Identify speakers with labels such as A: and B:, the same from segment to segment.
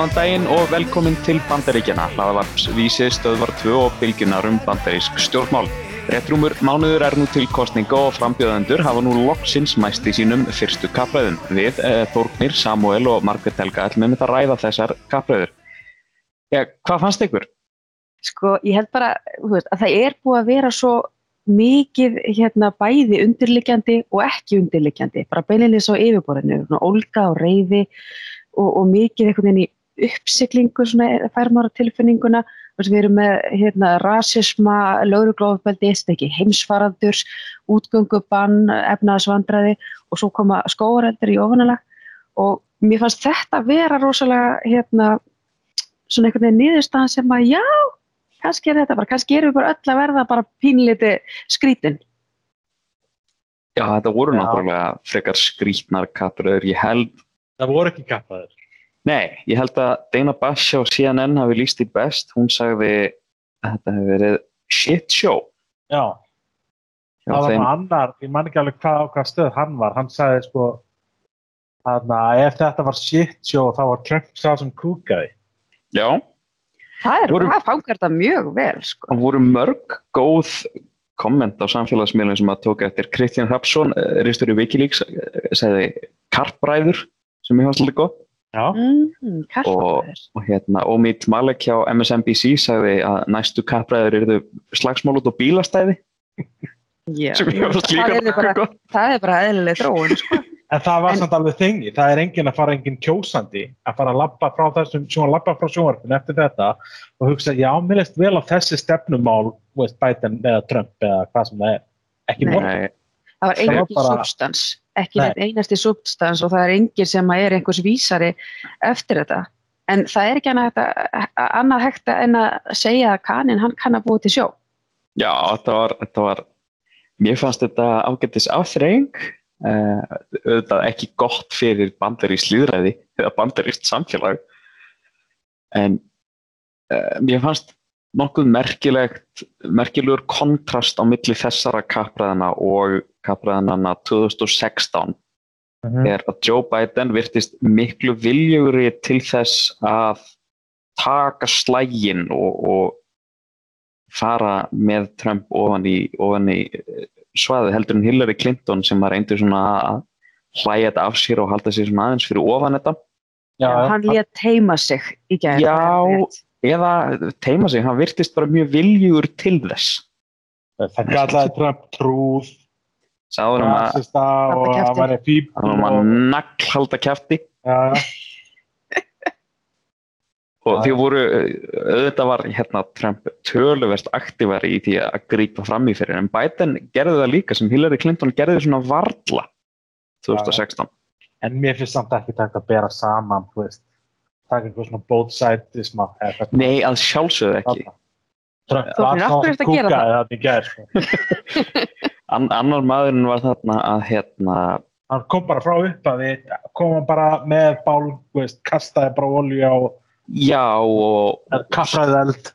A: Góðan daginn og velkomin til Bandaríkjana. Hlaðavarps vísið stöðvar 2 og bylgjunar um bandarísk stjórnmál. Réttrúmur mánuður er nú til kostninga og frambjöðendur hafa nú loksins mæst í sínum fyrstu kappræðum. Við, e, Þórnir, Samuel og Margret Helga ætlum við að ræða þessar kappræður. Ja, hvað fannst ykkur?
B: Sko, ég held bara veist, að það er búið að vera svo mikið hérna, bæði undirliggjandi og ekki undirliggjandi. Bara beilinni svo yfirborðinu, ólga og reyði og, og mikið einhvern veginn í uppsiklingu fær maður tilfinninguna við erum með hérna, rasisma lauruglofabeldi, heimsfaraldurs útgöngubann, efnaðsvandræði og svo koma skóareldur í ofunalag og mér fannst þetta vera rosalega hérna, svona einhvern veginn nýðurstaðan sem að já, kannski er þetta bara, kannski erum við bara öll að verða bara pínleiti skrítin.
A: Já, þetta voru náttúrulega frekar skrítnar kapröður, ég held
C: Það voru ekki kappaður.
A: Nei, ég held að Dana Bash á CNN hafi líst í best. Hún sagði að þetta hefði verið shit show.
C: Já, Já það var þeim... annar, ég man ekki alveg hvað á hvað stöð hann var. Hann sagði sko að ef þetta var shit show þá var Trump sá sem kúkaði.
A: Já.
B: Það er, voru, það fangar þetta mjög vel sko.
A: Það voru mörg góð komment á samfélagsmiðlum sem að tóka eftir Kristján Hrapsson, eh, reistur í Wikileaks, eh, segði kartbræður sem ég hafa svolítið gott
B: mm,
A: og, og hérna Omid Malek hjá MSNBC sagði að næstu kappræður eru slagsmál út á bílastæði.
B: Ég hafa svolítið gott. Það er bara eðlileg þróun sko.
C: En það var en, samt alveg þingi, það er engin að fara engin kjósandi að fara að lappa frá þessum svona lappa frá sjónvarpinu eftir þetta og hugsa, já, mér leist vel á þessi stefnumál, veist, Biden eða Trump eða hvað sem það er, ekki
B: morgun Það var engin bara... substans ekki einasti substans og það er engin sem er einhvers vísari eftir þetta. En það er ekki annað, annað hægt en að segja að kanin hann kann að búið til sjó.
A: Já, þetta var, þetta var mér fannst þetta ágættis áþreying uh, auðvitað ekki gott fyrir bandarísk líðræði eða bandarísk samfélag. En uh, mér fannst nokkuð merkilegt merkilegur kontrast á milli þessara kappræðana og kappræðanana 2016 uh -huh. er að Joe Biden virtist miklu viljugri til þess að taka slægin og, og fara með Trump ofan í, ofan í eh, svaði heldur en Hillary Clinton sem var eindur svona að hlæja þetta af sér og halda sér svona aðeins fyrir ofan þetta.
B: Já, hann létt heima sig í gæðin
A: Já, eða teima sig, hann virtist bara mjög viljugur til þess.
C: Það kallaði Trump trúð
A: Sáður um að
C: það var fíb
A: Það var naglhalda kæfti og því voru auðvitað var hérna Trump töluvert aktívar í því að grípa fram í fyrir en Biden gerði það líka sem Hillary Clinton gerði svona varla 2016
C: En mér finnst samt ekki þetta að bera saman þú veist. Taka eitthvað svona both sidisma
A: Nei, að sjálfsögðu ekki.
C: Trump var svona kúka eða þetta í gerð
A: Annar maðurinn var þarna að hérna
C: Hann kom bara frá upp að við komum bara með bál, veist, kastaði bara olju á
A: Já og
C: Kaffræðið eld.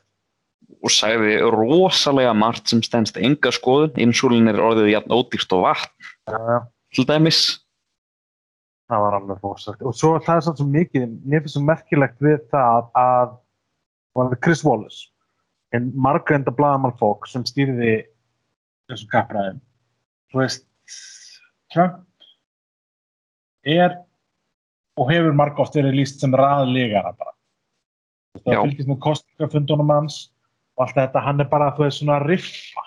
A: Og sagði rosalega margt sem stennst enga skoðun, insúlin er orðið jætn ódýrst og vatn. Til dæmis.
C: Það var alveg fórsagt og svo það er svo mikið, mér finnst svo merkilegt við það að, að Chris Wallace. En margreinda bladamann fólk sem stýrði þessum kappræðum. Þú veist Trump er og hefur marg oft verið líst sem raðlegara bara. Það fylgist með kostningafundunum hans og allt þetta, hann er bara þú veist svona riffa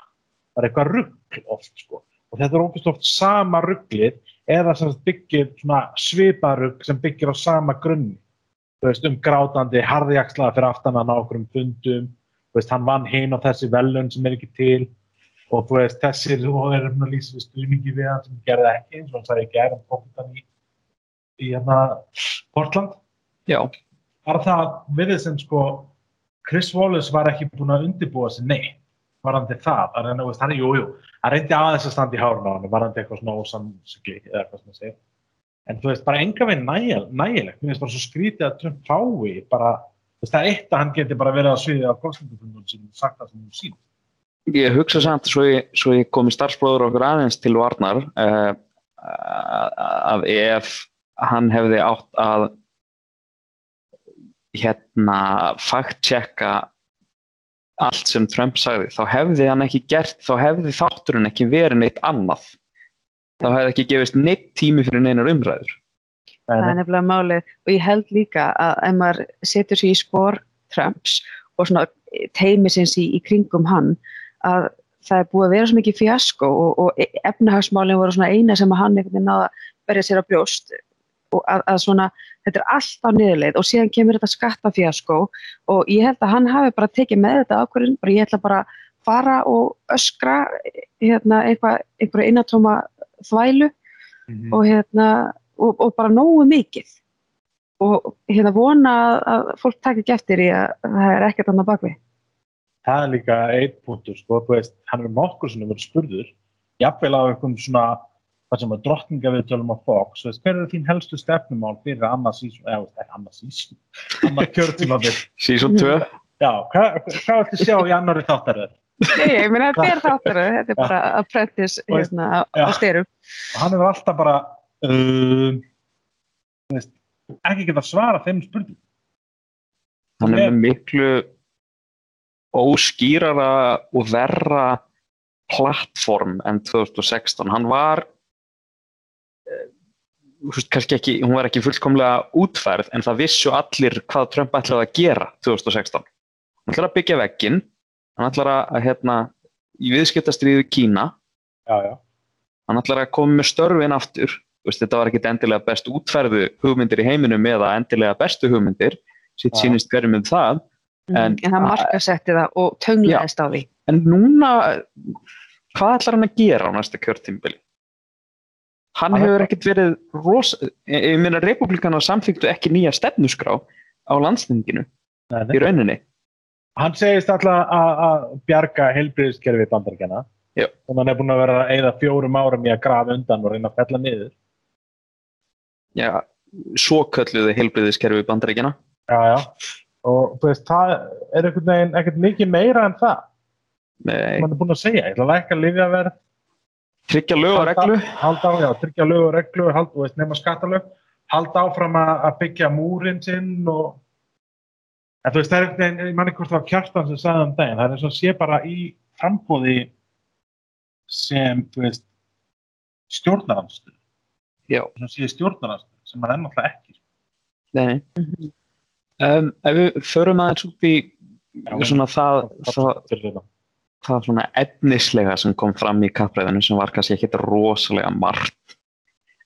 C: það er eitthvað ruggl oft sko. Og þetta er ógust oft sama rugglið eða sem byggir sviparug sem byggir á sama grunni. Veist, um grátandi harðjagsla fyrir aftan að ná okkur um fundum veist, hann vann hinn á þessi velun sem er ekki til og þú veist þessir og er um að lýsa við stuðningi við hann sem gerði ekki eins og hann sagði ekki er hann tókut í, í hérna Portland
A: Já.
C: var það við þessum sko Chris Wallace var ekki búin að undirbúa sig neitt varandi það, að reyna, veist, hann er jújú, hann reyndi aðeins að standa í hárun á hann, varandi eitthvað svona ósamsugli eða eitthvað svona segir, en þú veist, bara enga veginn nægil, nægilegt, mér finnst bara svo skrítið að Trump fái, bara, það er eitt að hann geti bara verið að sviðið á kostningafundunum sem sagt það sem hún sín.
A: Ég hugsa samt, svo ég, svo ég kom í starfsbróður okkur aðeins til Varnar, uh, að ef hann hefði átt að hérna fact-checka allt sem Trump sagði, þá hefði hann ekki gert, þá hefði þátturinn ekki verið neitt annað. Þá hefði ekki gefist neitt tími fyrir neinar umræður.
B: Það er nefnilega málið og ég held líka að ef maður setur sér í spór Trumps og svona teimisins í, í kringum hann að það er búið að vera svo mikið fjasko og, og efnahagsmálinn voru svona eina sem að hann einhvern veginn náða að berja sér á brjóst og að, að svona þetta er allt á niðurleið og síðan kemur þetta skattafjasko og ég held að hann hafi bara tekið með þetta ákvörðin bara ég bara að fara og öskra hérna eitthvað einhverju innatóma þvælu
C: Mhm.
B: og hérna og, og bara nógu mikið og hérna vona að, að fólk takk ekki eftir í að það er ekkert annað bakvið.
C: Það er líka einn punktur sko, veist, hann er nokkur sem verið spurður jafnvel á einhverjum svona hvað sem að drottninga við tölum á Fox veist, hver eru þín helstu stefnumál fyrir annars sísum, eða ekki annars sísum annars kjörtímabil,
A: Season 2,
C: já, hvað, viltu sjá í annari þáttaröð?
B: Nei, ég meina þetta er þáttur, þetta er bara apprentice hérna á, styrum.
C: og hann hefur alltaf bara þú veist, ekki geta svara þeim spurning
A: hann er með miklu óskýrara og verra plattform en 2016. Hann var eh, ekki, hún var ekki fullkomlega útfærð en það vissu allir hvað Trump ætlaði að gera 2016. Hann ætlaði að byggja vegginn, hann ætlaði að hérna, í viðskiptastriðu Kína,
C: já, já,
A: hann ætlaði að koma með störfin aftur. Veist, þetta var ekki endilega best útfærðu hugmyndir í heiminum eða endilega bestu hugmyndir, sitt
C: Já.
A: sýnist hverjum um það.
B: En,
A: En-
B: en hann markasetti það og tönglaðist á því.
A: En núna, hvað ætlar hann að gera á næsta kjörtímbili? Hann
C: Hann-
A: hefur ekkert verið ros... Ég ég meina, republikana samþyktu ekki nýja stefnuskrá á landstinginu
C: nei,
A: í rauninni.
C: hann segist alltaf að að bjarga heilbriðiskerfi bandaríkjana
A: Já.
C: og hann er búin að vera að eyða fjórum árum í að grafa undan og reyna að fella niður
A: Já, svo kölluðu heilbriðiskerfi bandaríkjana.
C: já, já. Og þú veist, það er einhvern veginn ekkert mikið meira en það.
A: Nei,
C: sem hann er búin að segja, ég ætla að lækka livjaverð
A: tryggja lög og reglu.
C: halda á, já, tryggja lög og reglu halda, þú veist, nema skattalög. Halda áfram að, að byggja múrin sinn og en þú veist, það er einhvern veginn, ég manni hvort það var kjartan sem sagði um daginn, það er eins og sé bara í frambóði sem, þú veist stjórnaranstu,
A: Já,
C: sem sé stjórnaranstu sem hann er náttúrulega ekki.
A: Nei. Um, ef við förum aðeins út í
C: Já,
A: svona það, það, það svona efnislega sem kom fram í kappræðinu sem var kannski ekkit rosalega margt.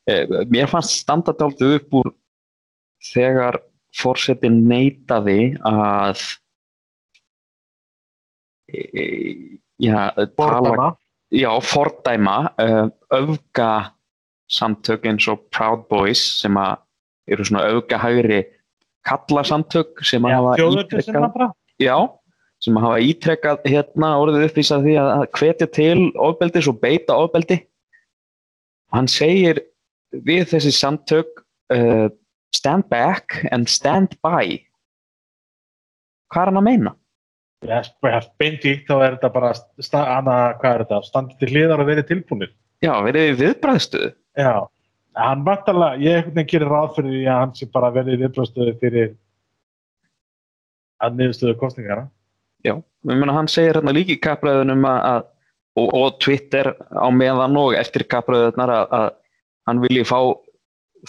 A: Eh, Mér fannst standa dálítið upp úr þegar fórsetin neitaði að e, já, tala,
C: Fordæma.
A: já, fordæma uh, öfga samtök eins og Proud Boys sem að eru svona öfga hægri kallasamtök sem að hafa ítrekkað Já, sem hafa ítrekkað hérna orðið uppvísað því að að hvetja til ofbeldis og beita ofbeldi. Hann segir við þessi samtök uh, stand back and stand by. Hvað er hann að meina?
C: Beindi, þá er þetta bara sta, hana, hvað er þetta, standi til hliðar og verið tilbúinir.
A: Já, verið við viðbræðstuðu.
C: Já, hann vantarlega, ég einhvern veginn gerir ráð fyrir því að hann sé bara verið viðbröðstöðu fyrir að niðurstöðu kostningana.
A: Já, ég meina hann segir hérna líka í kappræðunum að, að og, og Twitter á meðan og eftir kappræðunar að, að hann vilji fá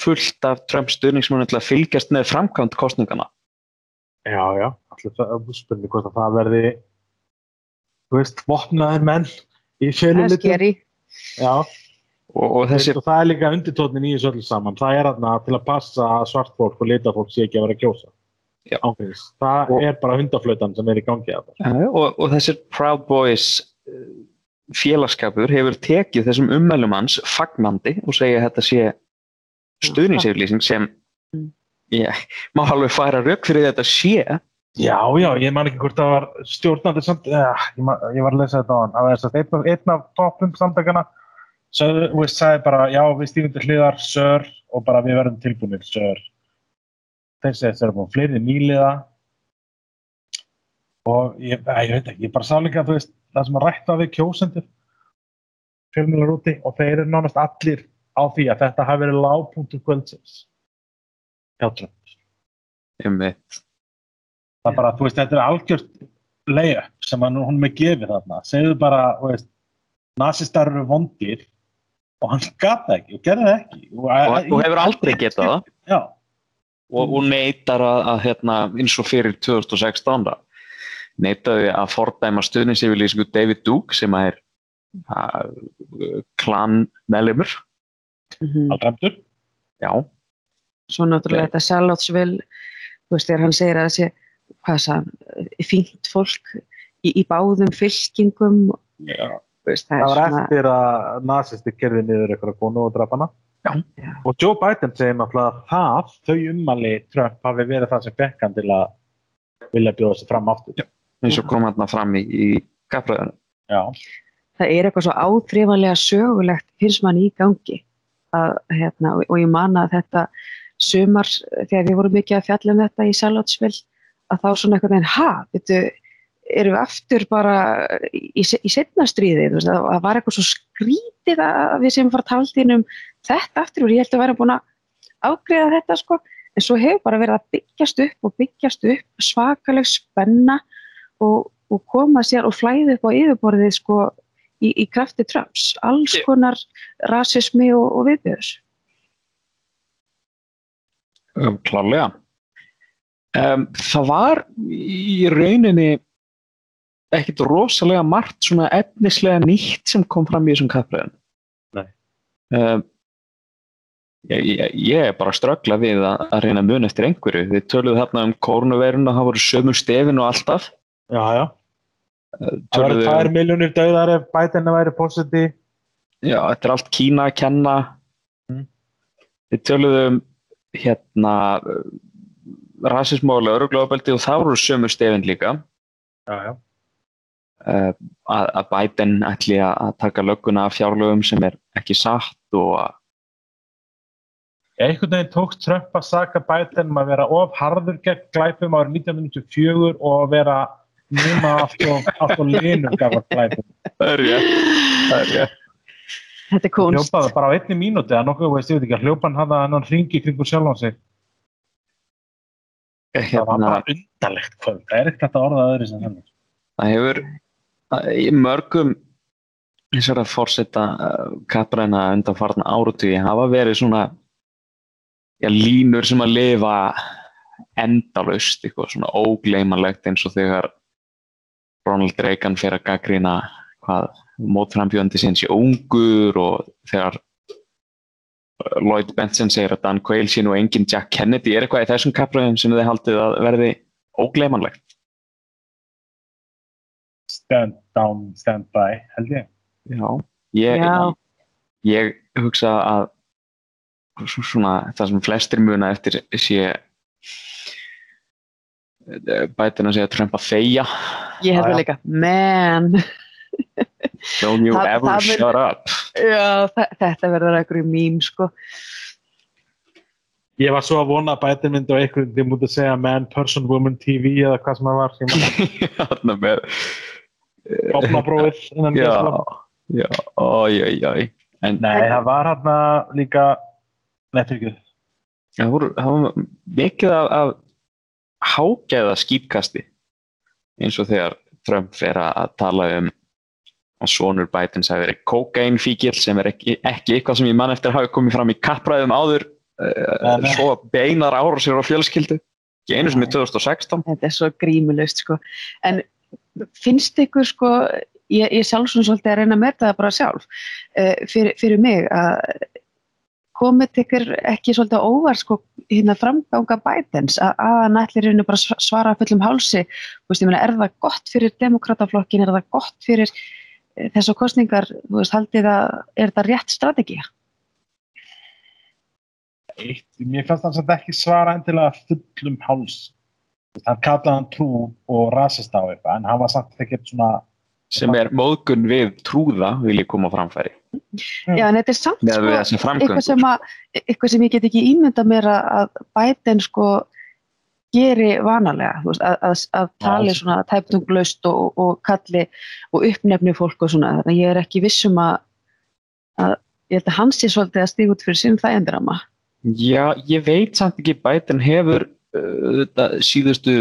A: fullt af Trump stuðningsmunum til að fylgjast með framkvæmt kostningana.
C: Já, já, er spurning hvort að það verði, þú veist, vopnaðir menn í
B: Það er
C: fjölulitum.
B: skeri.
C: Já,
A: Og, og þessi
C: og það er líka undirtótnin í þessu öllu saman. Það er þarna til að passa að svart fólk og lita fólk sé ekki að vera kjósa.
A: Já.
C: Ángríns. Það
A: Og-
C: er bara hundaflautan sem er í gangi að það.
A: Já, og, og þessir Proud Boys eh, félagskapur hefur tekið þessum ummælum hans fagnandi og segja að þetta sé stuðningsyfirlýsing sem
B: Mm.
A: ég má alveg færa rauk fyrir þetta sé
C: Já, já, ég man ekki hvort það var stjórnandi samt, ja, ég, man, ég var að lesa þetta á hann, það var einn af toppum samtakana veist, sagði bara, já, við stífum til hliðar, sör, og bara við verðum tilbúinir, sör. Þeir segja þeir eru búin fleiri nýliða og ég, ég veit ekki, ég bara sá líka, veist, það sem að rætta við kjósendur fjölmjölar úti og þeir eru nánast allir á því að þetta hafi verið lágpunktur kvöldsins. Já, Trump.
A: einmitt.
C: það er bara, þú veist, þetta er algjört layup sem hann, hún með gefið þarna segðu bara, þú veist nazistar eru vondir og hann gata ekki og gerði það ekki. Og,
A: og þú hefur aldrei getað það.
C: Já,
A: og, og neytar að, að hérna, eins og fyrir 2016 da, neitaði að fordæma stuðninsifilísingu David Duke sem er klan meðlemur
B: Mhm.
C: aldræmdur
A: já,
B: Svo náttúrulega þetta Charlottesville, þú veist, þegar hann segir að þessi, fínt fólk í, í báðum fylkingum,
C: já.
B: Veist, það
C: það
B: er
C: var
B: svona,
C: eftir að nazisti kerði niður eitthvað konu og draf hana
A: Já.
B: Já.
C: og Joe Biden segir náttúrulega að það, þau ummali Trump hafi verið það sem fekk hann til að vilja bjóða sig fram aftur
A: eins og kom hérna fram í, í kappræðinu
C: já,
B: það er eitthvað svo áþrifanlega sögulegt finnst mann í gangi. Að, hérna, og, og ég man að þetta sumar, þegar við vorum mikið að fjalla um þetta í Charlottesville, að þá svona einhvern veginn, ha, veitu, erum við aftur bara í, í setna stríði, þú veist, að það var eitthvað svo skrítið að við sem fara taldin um þetta aftur og ég held að vera búin að ágreða þetta sko, en svo hefur bara verið að byggjast upp og byggjast upp svakaleg spenna og, og koma sér og flæði upp á yfirborðið sko í, í krafti Trumps, alls konar rasismi og, og viðbjöðs.
A: um, klálega um, það var í rauninni ekkit rosalega margt svona efnislega nýtt sem kom fram í þessum kappræðum.
C: Nei.
A: um, ég, ég, ég er bara að ströggla við að, að reyna mun eftir einhverju. Við töluðum þarna um kórnuverun og það voru sömur stefin og alltaf.
C: Já, já. Það væri
A: Töluðu-
C: tvær miljónir döðar ef Biden væri positi
A: Já, þetta er allt Kína að kenna.
C: Mm.
A: Við töluðum hérna rasismóli og öruglega og það voru sömu stefin líka.
C: Já, já.
A: uh, að, að Biden ætli að að taka lögguna af fjárlögum sem er ekki satt og að
C: einhvern veginn tókst Trump að saka Biden um að vera of harður gegn glæpum árið 1994 og að vera núna allt og, og linum gafar glæpum.
A: það er rétt. Það er rétt.
B: Þetta er kunst.
C: Hljópaði bara á einni mínúti eða nokkuð, veist ég veit ekki, að hljópan hann að hann ringi kringur sjálf á sig. Það var
A: Hérna,
C: bara undarlegt. Það er ekkert að orða öðru sem þannig.
A: það hefur að- í mörgum þessara fórseta uh, kappræna undanfarna árutugi hafa verið svona já, línur sem að lifa endalaust, eitthvað svona ógleymanlegt eins og þegar Ronald Reagan fer að gaggrina hvað mótframbjöndi sinns í ungur og þegar uh, Lloyd Benson segir að Dan Quayle sé nú engin Jack Kennedy. Er eitthvað í þessum kappræðum sem þið haldið að verði ógleymanlegt
C: Stand down, stand by, held ég.
A: Já, ég,
B: Já.
A: ég hugsa að svona það sem flestir muna eftir sé eh, að segja Trump að þegja.
B: Ég held það líka, man,
A: Don't you
B: Það-
A: ever
B: það
A: shut up.
B: Já, þe- þetta verður einhverju mím, sko.
C: Ég var svo að vona að Biden myndi á einhvern þið mútið segja man, person, woman, TV eða hvað sem það var sem
A: Þarna
C: innan
A: Já, já, oi, oi, oi En
C: Nei, það var hérna líka Netflixið.
A: það voru, það var mikið af, af hágæða skýtkasti eins og þegar Trump fer að tala um að sonur Bidens hafi verið kokainfíkil sem er ekki, ekki eitthvað sem ég man eftir að hafi komið fram í kappræðum áður uh, svo beinar ára sér á fjölskyldu. Ekki einu sem í 2016
B: Þetta er svo grímulust, sko. En finnst ykkur, sko, ég, ég sjálf svona svolítið að reyna að meta það bara sjálf, uh, fyrir, fyrir mig að komið ykkur ekki svolítið óvar, sko, hérna framganga Bidens, að, að hann ætlir hérna bara sv- svara fullum hálsi, þú veist, ég meina, er það gott fyrir demokrataflokkin, er það gott fyrir eh, þessar kostningar, þú veist, haldið að, er það rétt strategía?
C: Eitt, mér fannst samt ekki svara endilega fullum háls. Hann kallaði hann trú og rasist á eitthvað, en hann var samt ekkert svona
A: sem er móðgun við trúða vil ég koma framfæri
B: Já, en þetta er samt, sko, eitthvað sem, að, eitthvað sem ég get ekki ímynda mér að, að Biden sko geri vanalega, þú veist, að, að, að tali
C: alls.
B: svona tæptunglaust og, og kalli og uppnefni fólk og svona, þannig að ég er ekki vissum að, að ég held að hans sé svolítið að stíga út fyrir sinn þægendrama.
A: Já, ég veit samt ekki Biden hefur uh, síðustu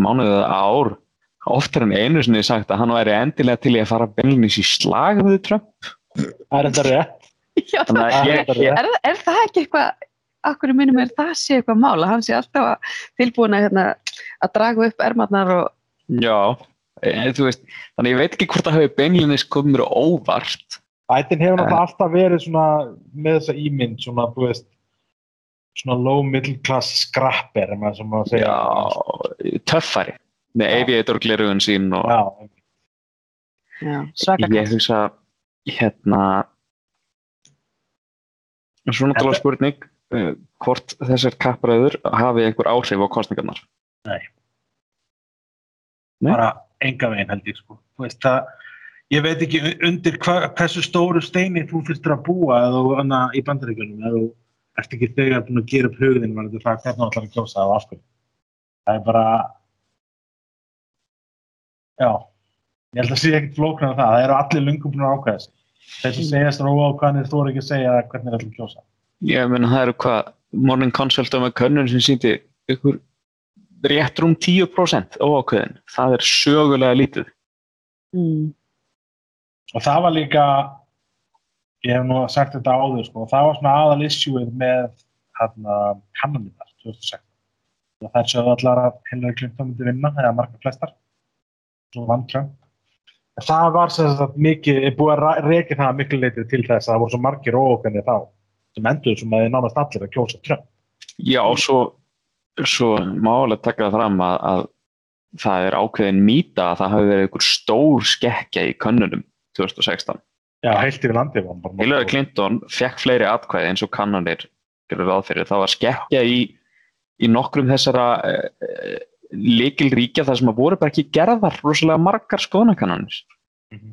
A: mánuðið ár oftar en einu sinni sagt að hann væri endilega til í að fara beinlinis í slag við Trump.
C: Er þetta rétt?
B: Já,
A: þannig að ég, ég,
B: er, er það ekki eitthvað, akkur minnum er það sé eitthvað mál að hann sé alltaf að- tilbúin að, hérna, að draga upp ermarnar og
A: já e, þú veist, þannig ég veit ekki hvort það hefur beinlinis komið mér óvart.
C: Biden hefur náttúrulega alltaf verið svona með þessa ímynd, svona, þú veist, svona low middle class skrapper, sem maður segja.
A: já, töffari með aviator glerugun sín og
C: Já,
B: já, svaka
A: ég hugsa hérna svo náttúrulega spurning uh, hvort þessar kappræður hafi einhver áhrif á kostningarnar Nei.
C: bara enga veginn held ég, sko. Veist, það, ég veit ekki undir hva, hversu stóru steini þú fyrstur að búa eða í bandaríkjunum eða þú ert ekki þegar búin að gera upp hugðin hvernig þú ætlar að kjósa það á afsköld. Það er bara, já, ég held að sé ekkert flóknar af það. Það eru allir lungum búin að ákvæða sig. Þessi segjast er óákvæðanir þú eru ekki að segja hvernig það ætlar að kjósa.
A: ég menn það eru hvað Morning Consult með könnun sem sýndi ykkur rétt rúm 10% óákveðin, það er sögulega lítið
B: mm.
C: Og það var líka, ég hef nú sagt þetta áður, sko, og það var svona aðal issueið með hérna, kannanirnar 2016. Og það sögðu allar að Hillary Clinton myndi vinna, eða marga flestar, svo. En það var sem sagt mikið, búið að reyka það miklu leitið til þess að það voru svo margir óokkandi þá, sem endur sem að þið nánast allir að kjósa Trump.
A: Já, og svo, svo málega taka það fram að, að það er ákveðin mýta að það hafi verið einhver stór skekkja í könnunum 2016.
C: Já, heilt yfir bara.
A: Hillary Clinton fekk fleiri atkvæði eins og kannanir gerur ráð fyrir. Það var skekkja í, í nokkrum þessara uh, líkilríkja þar sem að voru bara ekki gerðar rosalega margar skoðanakannanir.
C: Mhm.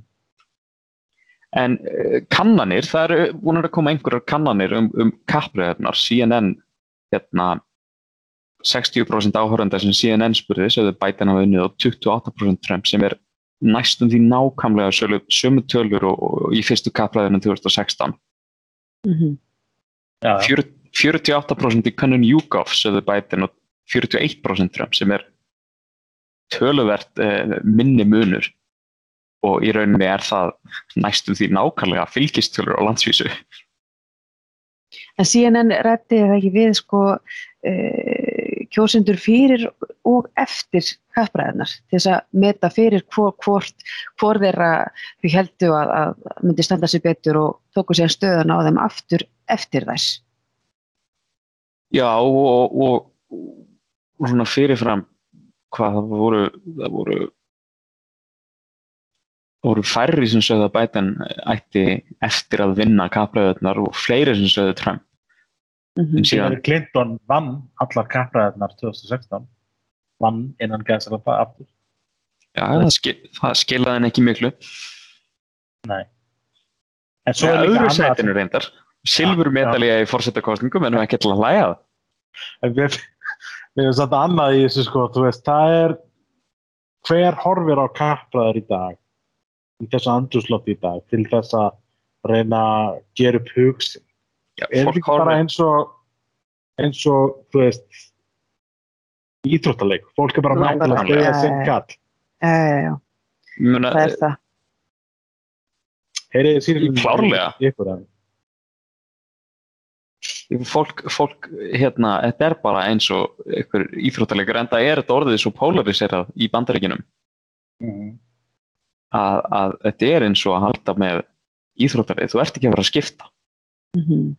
A: En uh, kannanir, það eru búin að koma einhverjar kannanir um, um kappriðarnar, CNN, hérna, 60% áhörenda sem CNN spurði, sögðu Biden hafa unnið og 28% Trump sem er næstum því nákvæmlega sölu, sömu tölur og, og í fyrstu kappræðinu 2016.
B: Mm -hmm.
C: Já, já.
A: 40 48% í könnun YouGov sögðu Biden og 41% Trump sem er töluvert eh, minni munur og í rauninni er það næstum því nákvæmlega fylgistölur á landsvísu.
B: En CNN rætti það ekki við sko uh, kjósendur fyrir og eftir kappræðinar til þess að meta fyrir hvor, hvort, hvor þeirra þau heldu að, að myndi standa sér betur og tóku sér stöðan á þeim aftur eftir þess.
A: Já og, og, og svona fyrirfram hvað það voru, það voru, voru færri sem sögðu að Biden ætti eftir að vinna kappræðunar og fleiri sem sögðu Trump.
B: Mm
A: En síðan,
C: Clinton vann allar kappræðarnar 2016 vann innan gæðsar það aftur
A: já, það, skil, það skilaði henni ekki miklu.
C: en svo er líka
A: öðru
C: annað
A: sætinu reyndar. Silfur medalja í fórsetakostningum en ekki til að hlæja það.
C: við, við erum satt annað í þessu sko þú veist, það er hver horfir á kappræðar í dag í þessu andrúslotti í dag til þess að reyna að gera upp hugsin
A: Já,
C: er ekki bara eins og eins og, þú veist íþróttaleik, fólk er bara til að
B: já,
C: sinn kall.
B: Já, já, já, það er það.
C: Heyriði síðan
A: Klárlega. fólk, fólk, hérna, þetta er bara eins og ykkur íþróttalegur en það er þetta orðið svo polariserað í bandaríkinum að, að þetta er eins og að halda með íþróttalið, þú ert ekki að vera að skipta.
B: Mm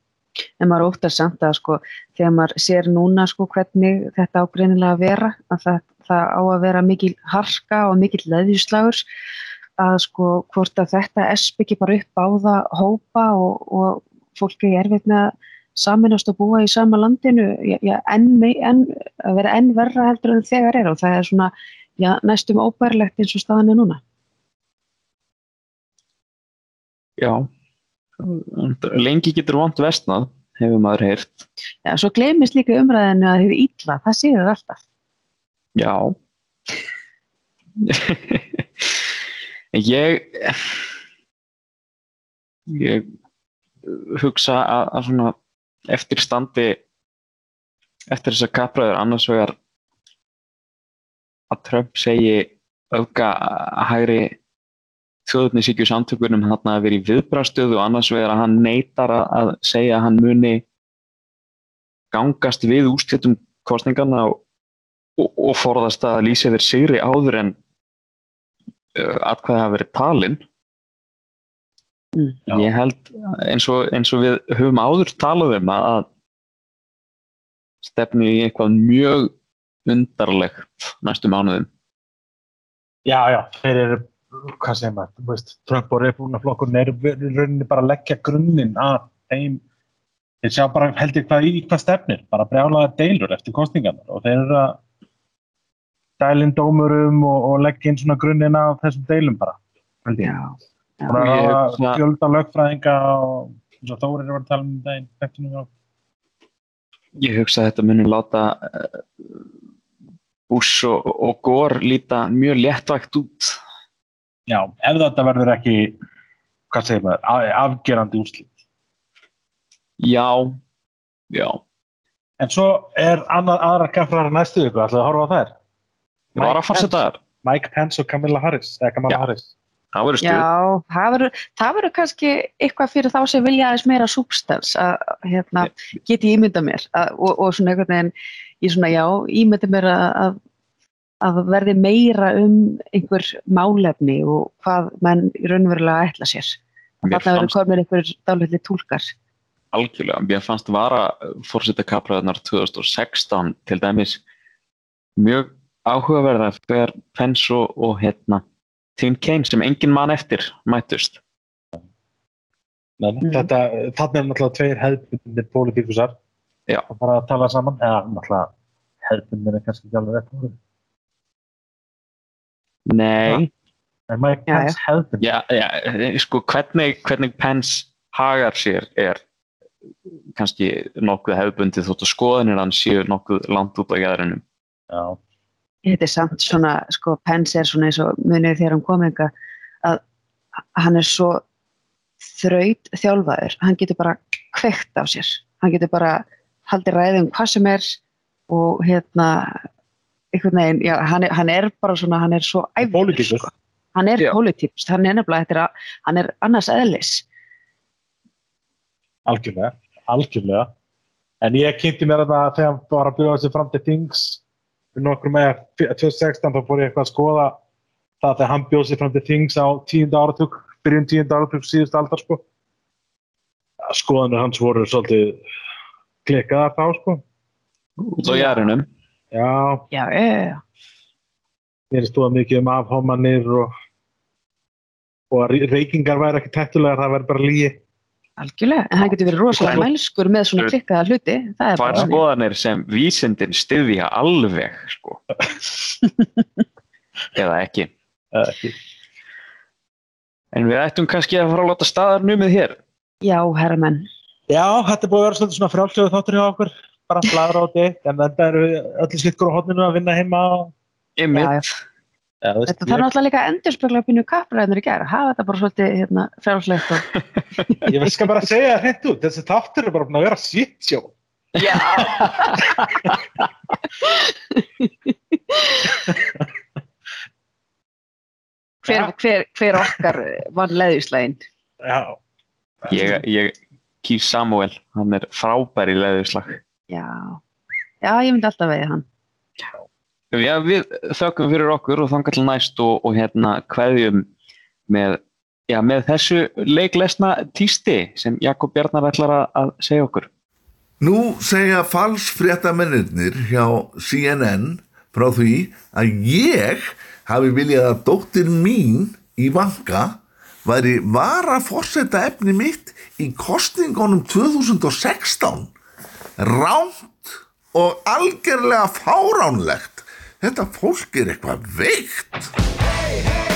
B: En maður óttar samt að sko þegar maður sér núna sko hvernig þetta ágreinilega að vera að það, það á að vera mikil harka og mikil leðjuslagur að sko hvort að þetta esp ekki bara upp á það hópa og, og fólki er erfitt með að saminast og búa í sama landinu já, já, enn, enn, að vera enn verra heldur en þegar er og það er svona já, næstum óbærilegt eins og staðan er núna.
A: Já, lengi getur vont vestnað, hefur maður heyrt.
B: Já, svo gleymist líka umræðinu að hefur illa, það séður alltaf.
A: Já. ég, ég hugsa að, að svona eftir standi, eftir þessar kappræður annars vegar að Trump segi auka hægri þjóðurnisíkju samtökunum hann að vera í viðbrastöðu og annars vegar að hann neytar að, að segja að hann muni gangast við úrslitum kostningarna og, og, og forðast að lýsa yfir sigri áður en uh, atkvæði hafa verið talinn
B: Mm.
A: Ég held eins og, eins og við höfum áður talað um að að stefni í eitthvað mjög undarlegt næstu mánuðum.
C: Já, já, þeir eru, hvað segir maður, þú veist, Trump og Republikaflokkurinn eru í rauninni bara að leggja grunninn að þeim, þeir sjá bara held ég hvað í hvað stefnir, bara brjálaða deilur eftir kostningarnar og þeir eru að dælinn dómurum og, og leggja inn svona grunninn af þessum deilum bara, held ég.
B: Já, já.
C: Bara að fjölda lögfræðinga og eins og Þórir var að tala um daginn, þekktu nú á.
A: ég hugsa að þetta muni láta uh, Bush og, og Gore líta mjög léttvægt út
C: Já, ef þetta verður ekki, hvað segir maður, afgerandi úrslit.
A: já, já
C: En svo er annað, aðra kaffrar næstu ykkur, ætlaðu að horfa á þær?
A: var að fórseta þar,
C: Mike Pence og Kamala Harris, eða Kamala
A: Já.
C: Harris.
A: það verður stuð
B: Já, það verður, það verður kannski eitthvað fyrir þá sem vilja aðeins meira substans að hérna, geti ég ímynda mér að, og, og svona einhvern veginn ég svona já, ímynda mér að, að, að verði meira um einhver málefni og hvað menn í raunverulega ætla sér.
A: Mér
B: Þarna verður komin einhver dálítið túlkar.
A: Algjörlega, mér fannst vara fórseta kapraðarnar 2016 til dæmis mjög áhugaverða þegar Pence og, og hérna Tim Kaine sem engin mann eftir mættust.
C: Men,
B: Mhm.
C: þetta, þarna er náttúrulega tveir hefðbundir pólitíkusar
A: Já.
C: að fara að tala saman, eða náttúrulega hefðbundir er kannski ekki alveg rétt orðið.
A: Nei,
C: en Mike
B: Já,
C: Pence hefðbundir
A: já, já, sko hvernig, hvernig Pence hagar sér er kannski nokkuð hefðbundið þótt að skoðanir hans séu nokkuð langt út á jæðrinum.
C: já,
B: Þetta er samt svona, sko, Pence er svona eins og munið þegar hann kom enga að hann er svo þraut þjálfaður, hann getur bara kveikt á sér, hann getur bara haldið ræði um hvað sem er og hérna einhvern veginn, já, hann er, hann er bara svona, hann er svo æfður, sko. hann er
A: Já.
B: pólitíkst, hann er nefnilega, þetta er að, hann er annars eðlis.
C: algjörlega, algjörlega en ég kynnti mér þetta þegar hann var að bjóða sig fram til Things við nokkrum með 2016 þá fór ég eitthvað að skoða það þegar hann bjóða sig fram til Things á tíunda áratug byrjun tíunda áratug síðust aldar sko skoðanir hans voru svolítið klikkaðar þá sko
A: Út á jæðrinum.
C: Já,
B: Já, já, já,
C: mér stóða mikið um afhómanir og, og reykingar væri ekki tættulegar, það væri bara lígi
B: algjörlega, en hann getur verið rosalega mælskur með svona klikkaða hluti, það er bara þannig.
A: skoðanir sem vísindin styðja alveg, sko. Eða ekki.
C: ekki
A: En við ættum kannski að fara að láta staðar numið hér.
B: Já, herramenn.
C: Já, þetta er búið að vera svona frjálsöðu þáttur hjá okkur, bara bladra á þetta, en þetta eru öllu skittur á hodninu að vinna heima.
B: Já.
C: Ja, þú veist,
B: Þetta þarf náttúrulega líka að endurspegla pínu kappræðinir í gæra, hafa þetta bara svolítið hérna, frjálslegt og...
C: ég, skal bara segja það hreint út, þessi þáttur er bara búin að vera shit show.
B: Já. hver, hver, hver okkar vann leðislegin?
C: Já,
A: Ég, ég kýr Samuel, hann er frábær í leðuslag.
B: Já. Já, ég myndi alltaf veiði hann.
A: Já, við þökkum fyrir okkur og þangar til næst og, og hérna kveðjum með, já, með þessu leiklesna tísti sem Jakob Bjarnar ætlar að, að segja okkur.
D: Nú segja falsfréttamennir hjá CNN frá því að ég hafi viljað að dóttir mín í vanga væri vara forseta efni mitt í kostningunum 2016 rámt og algjörlega fáránlegt. Þetta fólk er eitthvað veikt